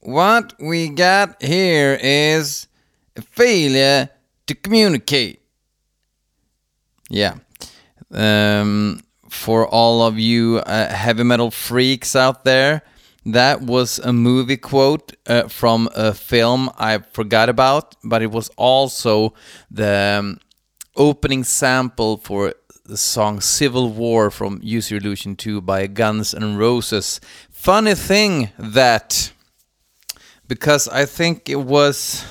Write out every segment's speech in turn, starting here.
What we got here is a failure to communicate. Yeah. Um, for all of you uh, heavy metal freaks out there, that was a movie quote uh, from a film I forgot about, but it was also the um, opening sample for the song Civil War from Use Your Illusion 2 by Guns N' Roses. Funny thing that, because I think it was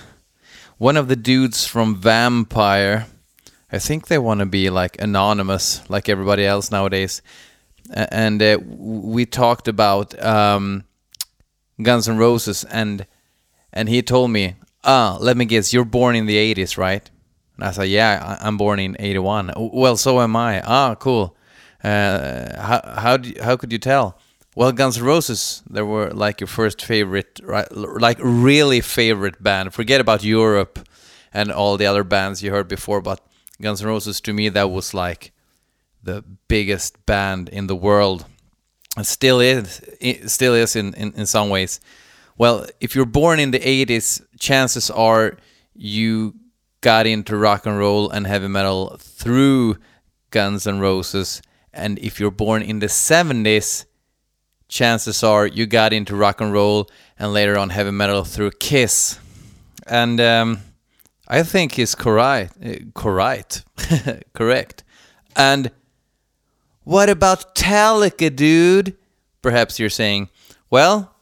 one of the dudes from Vampire, I think they want to be like anonymous, like everybody else nowadays. And uh, we talked about um, Guns N' Roses, and and he told me, "Ah, let me guess, you're born in the '80s, right?" And I said, yeah, I'm born in 81. Well, so am I. Ah, cool. Uh, how, how, do you, how could you tell? Well, Guns N' Roses, they were like your first favorite, right? Like really favorite band. Forget about Europe and all the other bands you heard before, but Guns N' Roses to me, that was like the biggest band in the world. And still is, still is in, in, in some ways. Well, if you're born in the 80s, chances are you got into rock and roll and heavy metal through Guns N' Roses. And if you're born in the 70s, chances are you got into rock and roll and later on heavy metal through Kiss. And um, I think he's correct. correct. correct. And what about Metallica, dude? Perhaps you're saying, well,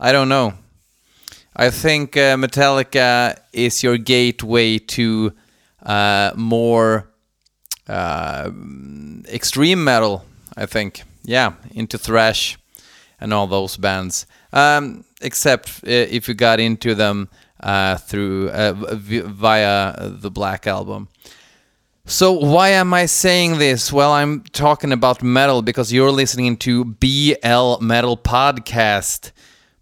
I don't know. I think uh, Metallica is your gateway to uh, more uh, extreme metal. I think, yeah, into thrash and all those bands. Um, except uh, if you got into them uh, through uh, via the Black Album. So why am I saying this? Well, I'm talking about metal because you're listening to BL Metal Podcast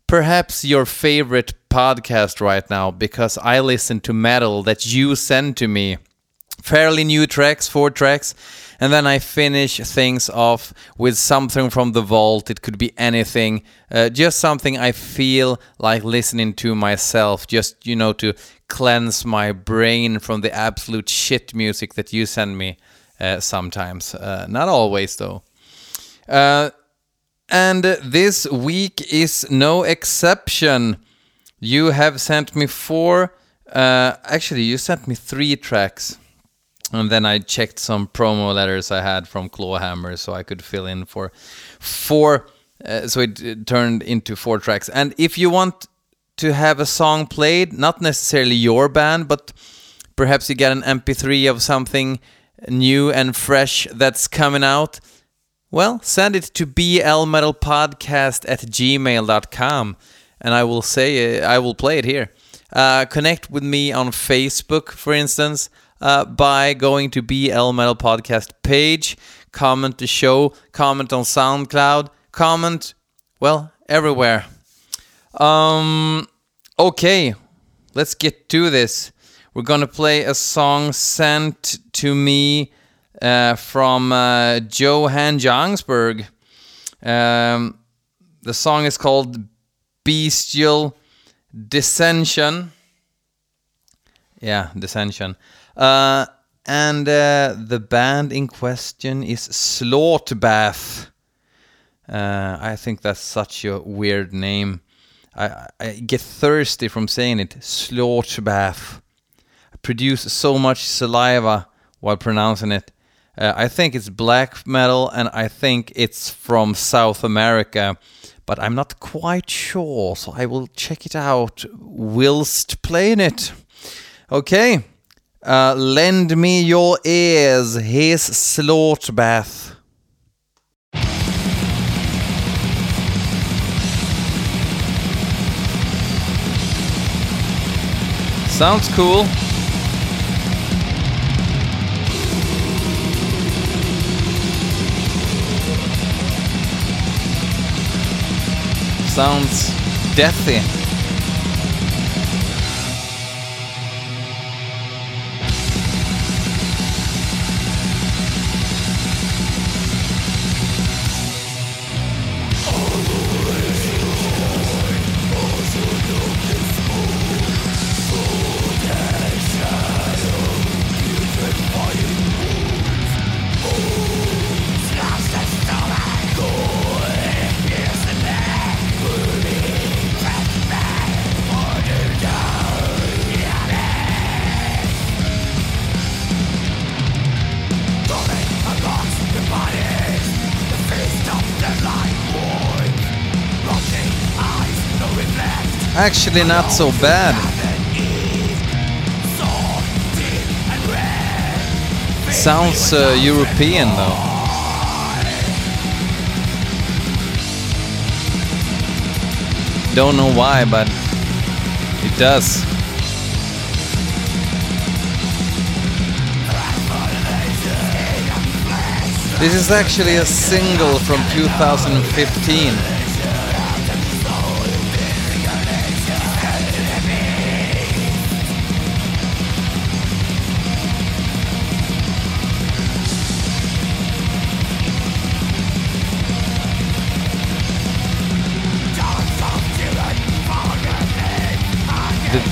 perhaps your favorite podcast right now because I listen to metal that you send to me. Fairly new tracks, four tracks, and then I finish things off with something from the vault. It could be anything, uh, just something I feel like listening to myself, just, you know, to cleanse my brain from the absolute shit music that you send me uh, sometimes. Uh, not always, though. Uh, and this week is no exception. You have sent me four, uh, actually, you sent me three tracks. And then I checked some promo letters I had from Clawhammer so I could fill in for four. Uh, so it, it turned into four tracks. And if you want to have a song played, not necessarily your band, but perhaps you get an MP3 of something new and fresh that's coming out well, send it to blmetalpodcast at gmail.com and I will say uh, I will play it here. Uh, connect with me on Facebook, for instance, uh, by going to BL Metal Podcast page, comment the show, comment on SoundCloud, comment, well, everywhere. Um, okay, let's get to this. We're gonna play a song sent to me uh, from uh, Johan Jongsberg. Um, the song is called Bestial Dissension. Yeah, Dissension. Uh, and uh, the band in question is Slaughterbath. Uh, I think that's such a weird name. I, I get thirsty from saying it. Slaughterbath. I produce so much saliva while pronouncing it. Uh, I think it's black metal and I think it's from South America, but I'm not quite sure, so I will check it out whilst playing it. Okay, uh, lend me your ears. Here's Slaughterbath. Sounds cool. Sounds deathy. Actually not so bad. Sounds uh, European though. Don't know why, but it does. This is actually a single from 2015.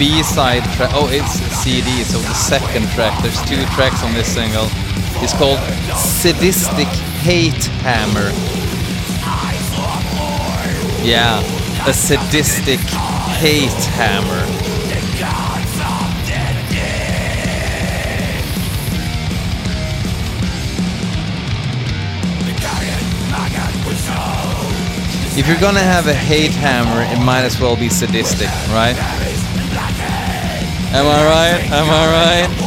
B-side track, oh it's CD, so the second track, there's two tracks on this single. It's called Sadistic Hate Hammer. Yeah, a sadistic hate hammer. If you're gonna have a hate hammer, it might as well be sadistic, right? Am I right? Am I right?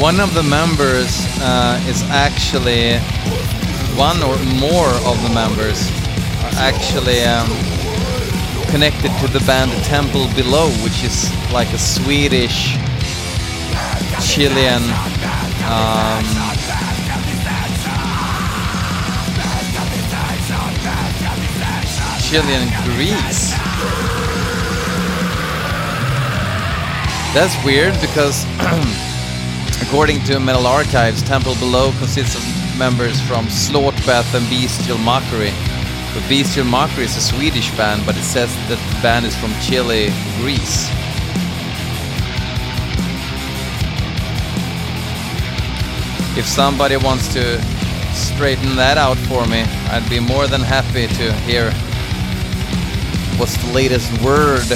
One of the members uh, is actually one or more of the members are actually um, connected to the band Temple Below, which is like a Swedish Chilean um, Chilean Grease. That's weird because According to Metal Archives, Temple Below consists of members from Slaughterbath and Bestial Mockery. But Bestial Mockery is a Swedish band, but it says that the band is from Chile, Greece. If somebody wants to straighten that out for me, I'd be more than happy to hear what's the latest word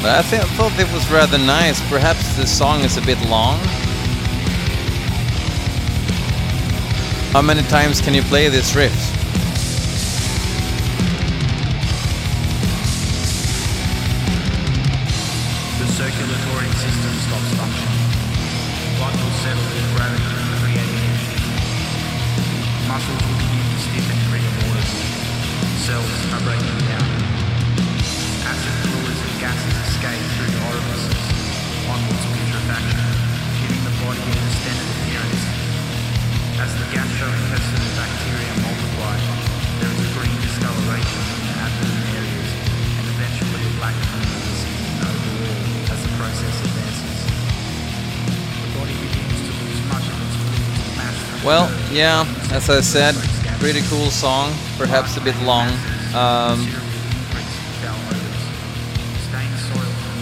I, th- thought it was rather nice. Perhaps the song is a bit long. How many times can you play this riff? Well, yeah, as I said, pretty cool song, perhaps a bit long. Um,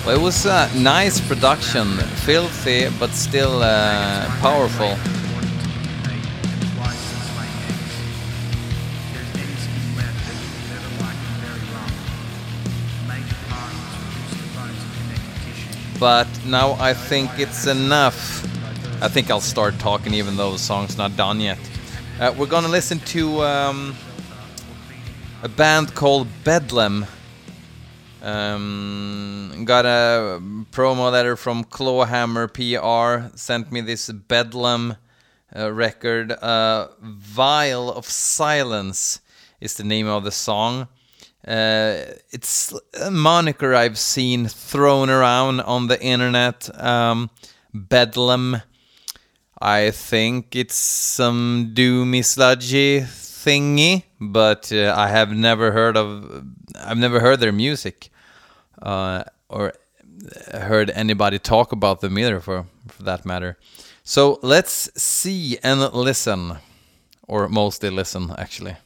Well, it was a nice production, filthy but still uh, powerful. But now I think it's enough. I think I'll start talking even though the song's not done yet. Uh, we're gonna listen to um, a band called Bedlam. Um, got a promo letter from Clawhammer PR. Sent me this Bedlam uh, record. Uh, Vial of Silence is the name of the song. Uh, it's a moniker I've seen thrown around on the internet. Um, Bedlam. I think it's some doomy, sludgy thingy, but uh, I have never heard of. I've never heard their music, uh, or heard anybody talk about them either, for for that matter. So let's see and listen, or mostly listen, actually.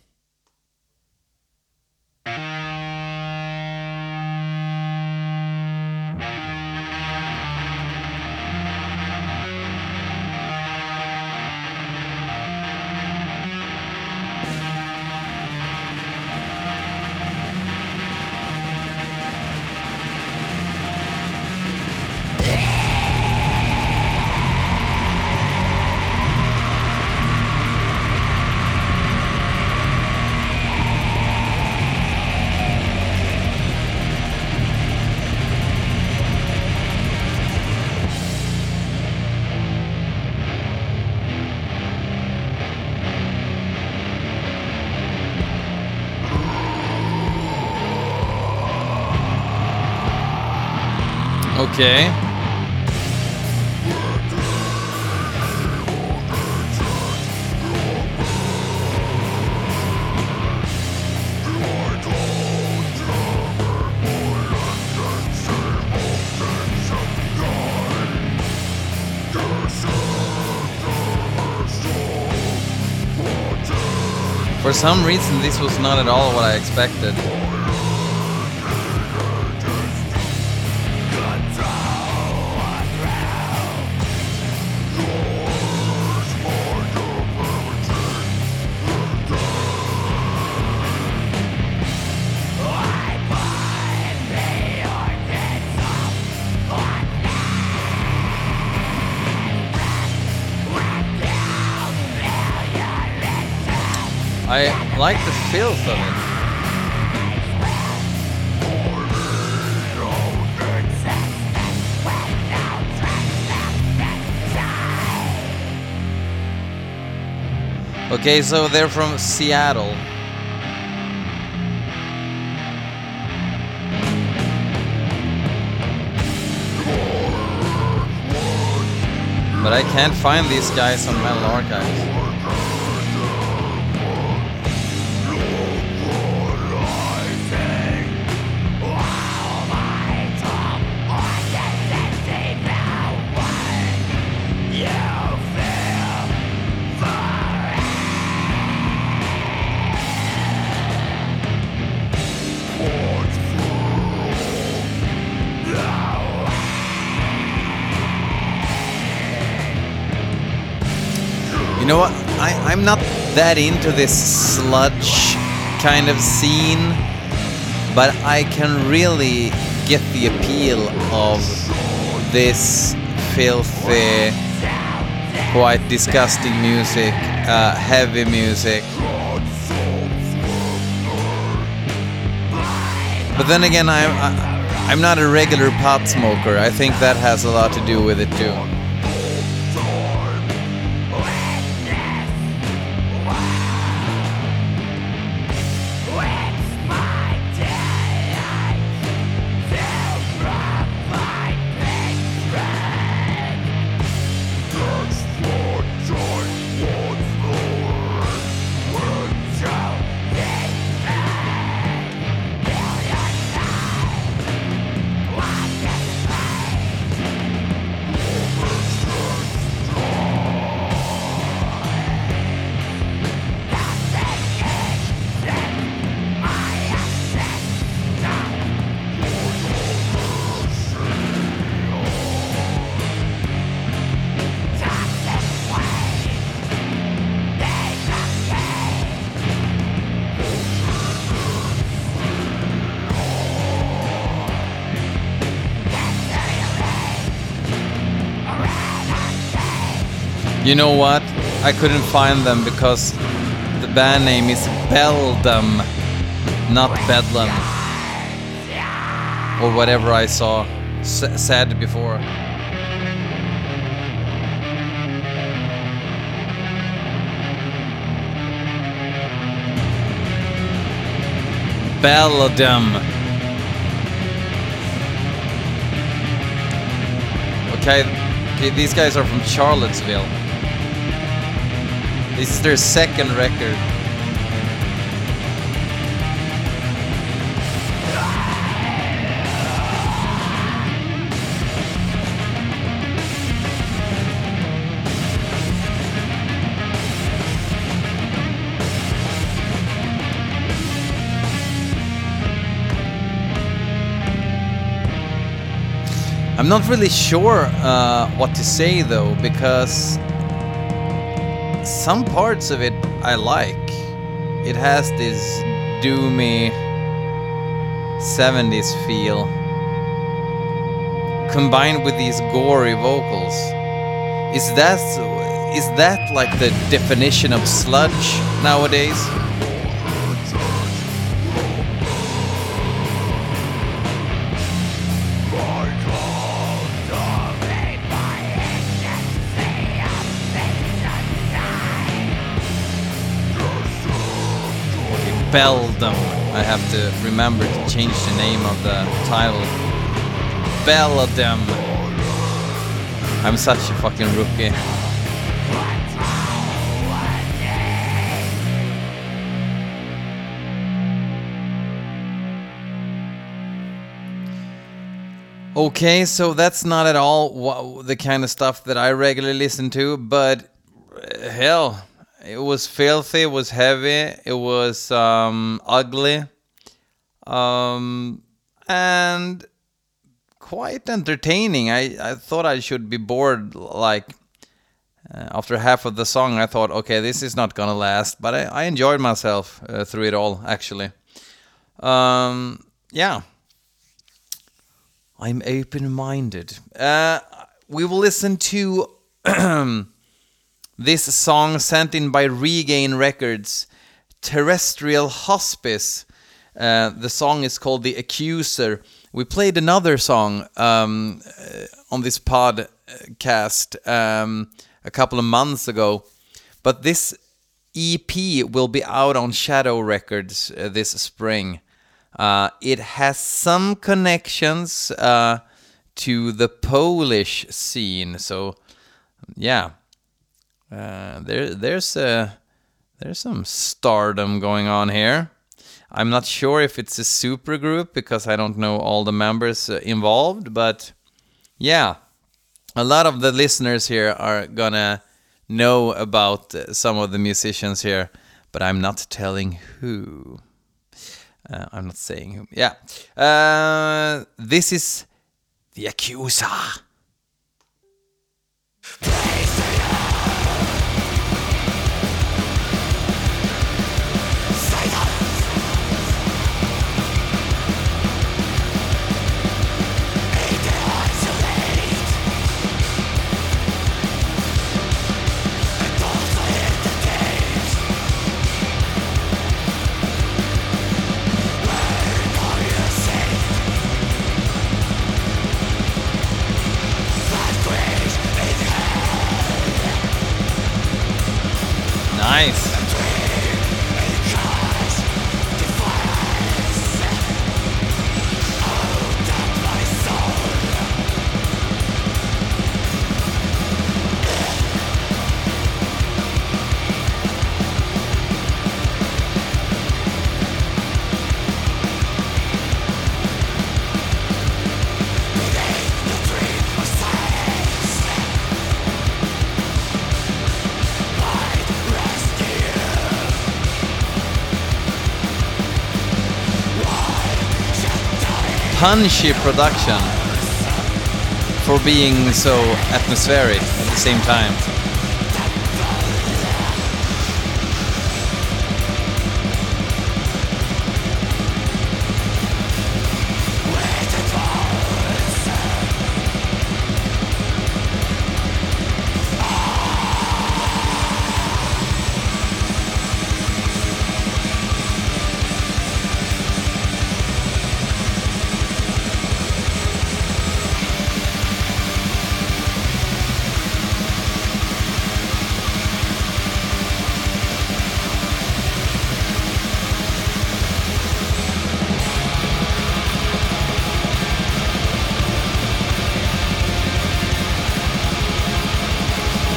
Okay. For some reason, this was not at all what I expected. I like the feel of it. Okay, so they're from Seattle. But I can't find these guys on Metal Archives. I'm not that into this sludge kind of scene, but I can really get the appeal of this filthy, quite disgusting music, uh, heavy music. But then again, I'm I'm not a regular pot smoker. I think that has a lot to do with it too. You know what? I couldn't find them because the band name is Beldam, not Bedlam. Or whatever I saw said before. Beldam. Okay, okay, these guys are from Charlottesville. Is their second record. I'm not really sure uh, what to say though, because some parts of it I like. It has this doomy 70s feel combined with these gory vocals. Is that is that like the definition of sludge nowadays? Beldam. I have to remember to change the name of the title. Beldam. I'm such a fucking rookie. Okay, so that's not at all the kind of stuff that I regularly listen to, but uh, hell, it was filthy, it was heavy, it was um, ugly, um, and quite entertaining. I, I thought I should be bored, like uh, after half of the song. I thought, okay, this is not gonna last, but I, I enjoyed myself uh, through it all, actually. Um, yeah. I'm open minded. Uh, we will listen to this song sent in by Regain Records, Terrestrial Hospice. Uh, the song is called The Accuser. We played another song um, uh, on this podcast um, a couple of months ago, but this EP will be out on Shadow Records uh, this spring. Uh, it has some connections uh, to the Polish scene, so yeah, uh, there there's a there's some stardom going on here. I'm not sure if it's a super group because I don't know all the members uh, involved, but yeah, a lot of the listeners here are gonna know about uh, some of the musicians here, but I'm not telling who. Uh, I'm not saying who. Yeah. Uh, this is The Accuser. Punchy production for being so atmospheric at the same time.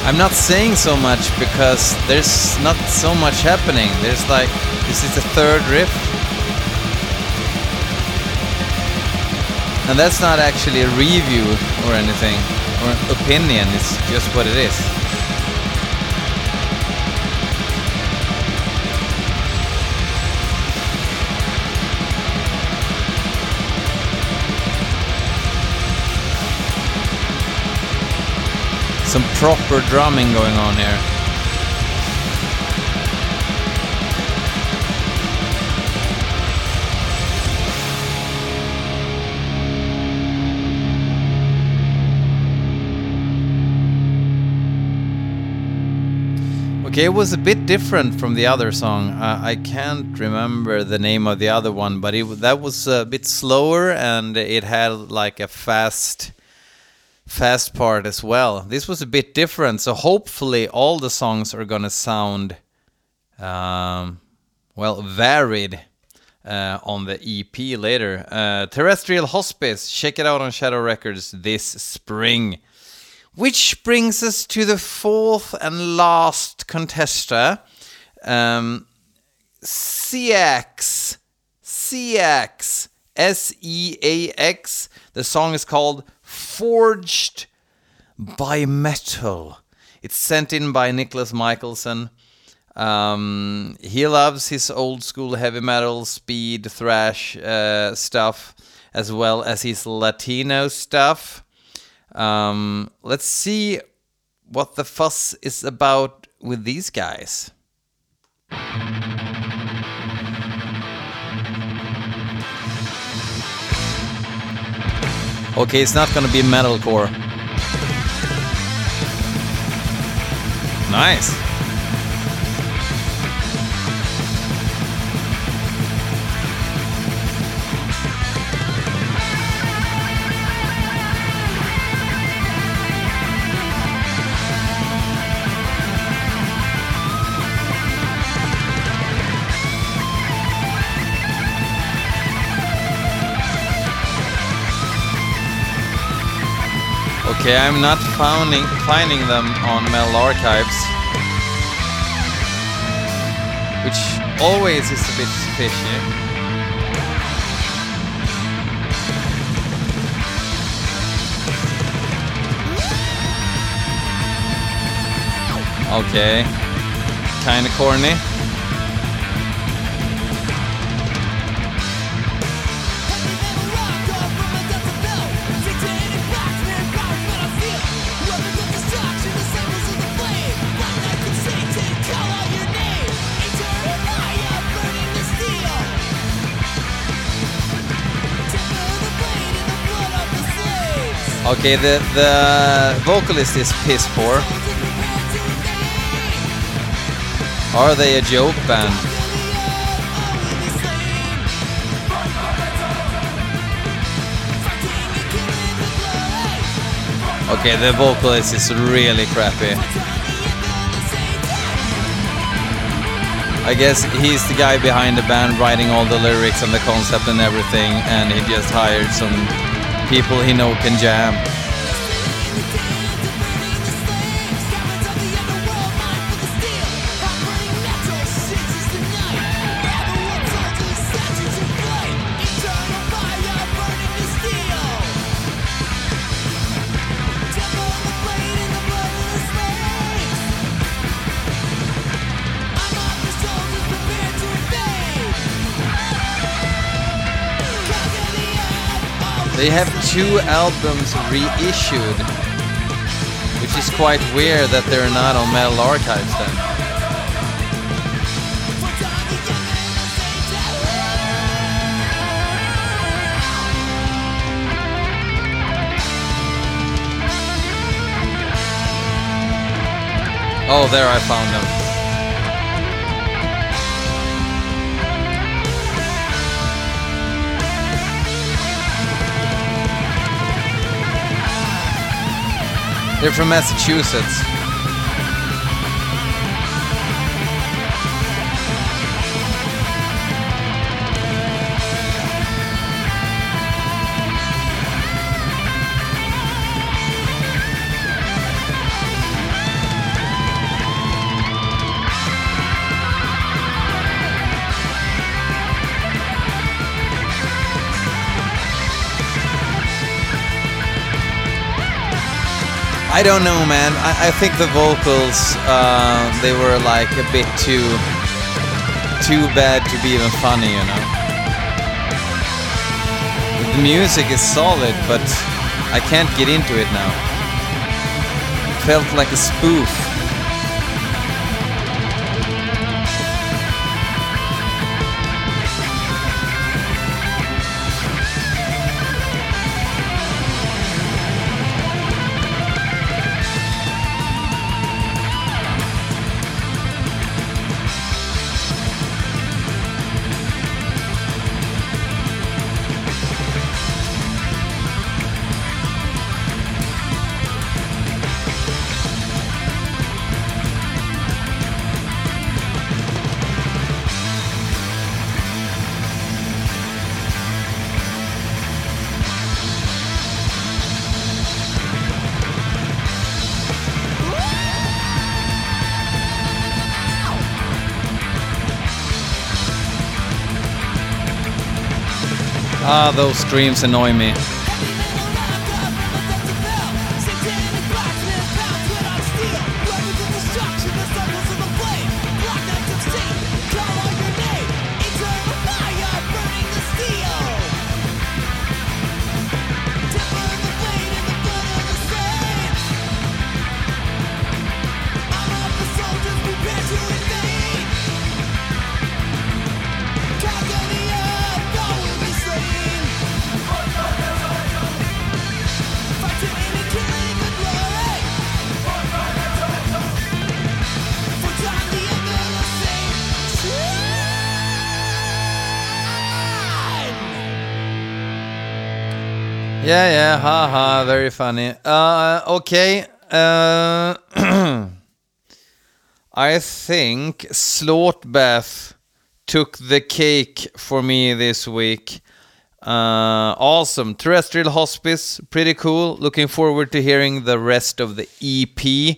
I'm not saying so much because there's not so much happening. There's like this is the third riff. And that's not actually a review or anything or an opinion, it's just what it is. Some proper drumming going on here. Okay, it was a bit different from the other song. Uh, I can't remember the name of the other one, but it, that was a bit slower and it had like a fast fast part as well. This was a bit different, so hopefully all the songs are gonna sound um, well varied uh, on the EP later. Uh, Terrestrial Hospice, check it out on Shadow Records this spring. Which brings us to the fourth and last contester, um, Seax. Seax. S E A X. The song is called Forged by Metal. It's sent in by Nicholas Michelson. Um, he loves his old school heavy metal, speed, thrash uh, stuff, as well as his Latino stuff. Um, let's see what the fuss is about with these guys. Okay, it's not gonna be metalcore. Nice. Okay, I'm not finding finding them on Metal Archives, which always is a bit fishy. Okay, kinda corny. Okay, the the vocalist is piss poor. Are they a joke band? Okay, the vocalist is really crappy. I guess he's the guy behind the band writing all the lyrics and the concept and everything, and he just hired some people he know can jam. They have two albums reissued, which is quite weird that they're not on Metal Archives then. Oh, there I found them. They're from Massachusetts. I don't know, man. I, I think the vocals uh, they were like a bit too too bad to be even funny, you know. The music is solid, but I can't get into it now. It felt like a spoof. Those streams annoy me. Yeah, yeah, haha, very funny. Uh, okay. Uh, I think Slaughterbath took the cake for me this week. Uh, awesome. Terrestrial Hospice, pretty cool. Looking forward to hearing the rest of the EP.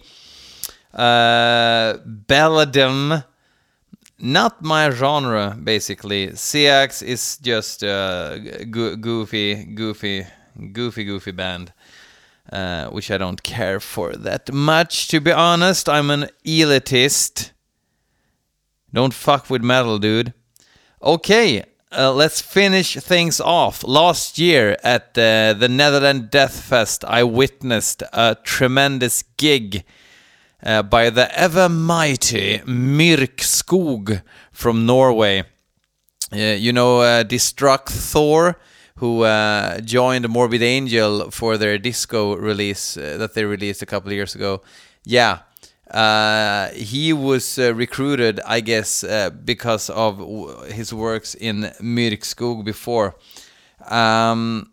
Uh, Belladum, not my genre, basically. Seax is just a go- goofy, goofy, goofy, goofy band. Uh, which I don't care for that much, to be honest. I'm an elitist. Don't fuck with metal, dude. Okay, uh, let's finish things off. Last year at uh, the Netherlands Deathfest, I witnessed a tremendous gig uh, by the ever mighty Myrkskog from Norway. Uh, you know, uh, Destructhor, who uh, joined Morbid Angel for their disco release uh, that they released a couple of years ago. Yeah, uh, he was uh, recruited, I guess, uh, because of w- his works in Myrkskog before. Um,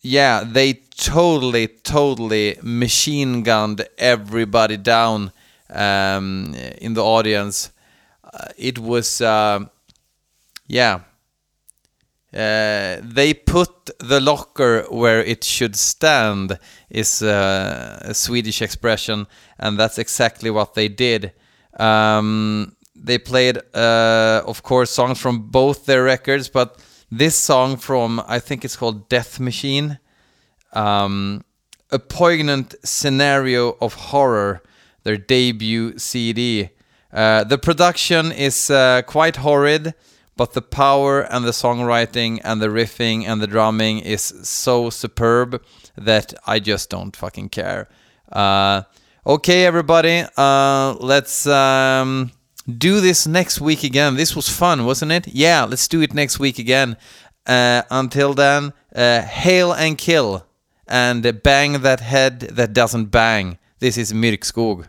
yeah, they totally, totally machine gunned everybody down um, in the audience. Uh, it was, yeah. Uh, they put the locker where it should stand is uh, a Swedish expression, and that's exactly what they did. Um, they played, uh, of course, songs from both their records, but this song from I think it's called Death Machine, um, a poignant scenario of horror, their debut CD. Uh, the production is uh, quite horrid, but the power and the songwriting and the riffing and the drumming is so superb that I just don't fucking care. Uh, okay, everybody, uh, let's um, do this next week again. This was fun, wasn't it? Yeah, let's do it next week again. Uh, until then, uh, hail and kill, and bang that head that doesn't bang. This is Myrkskog.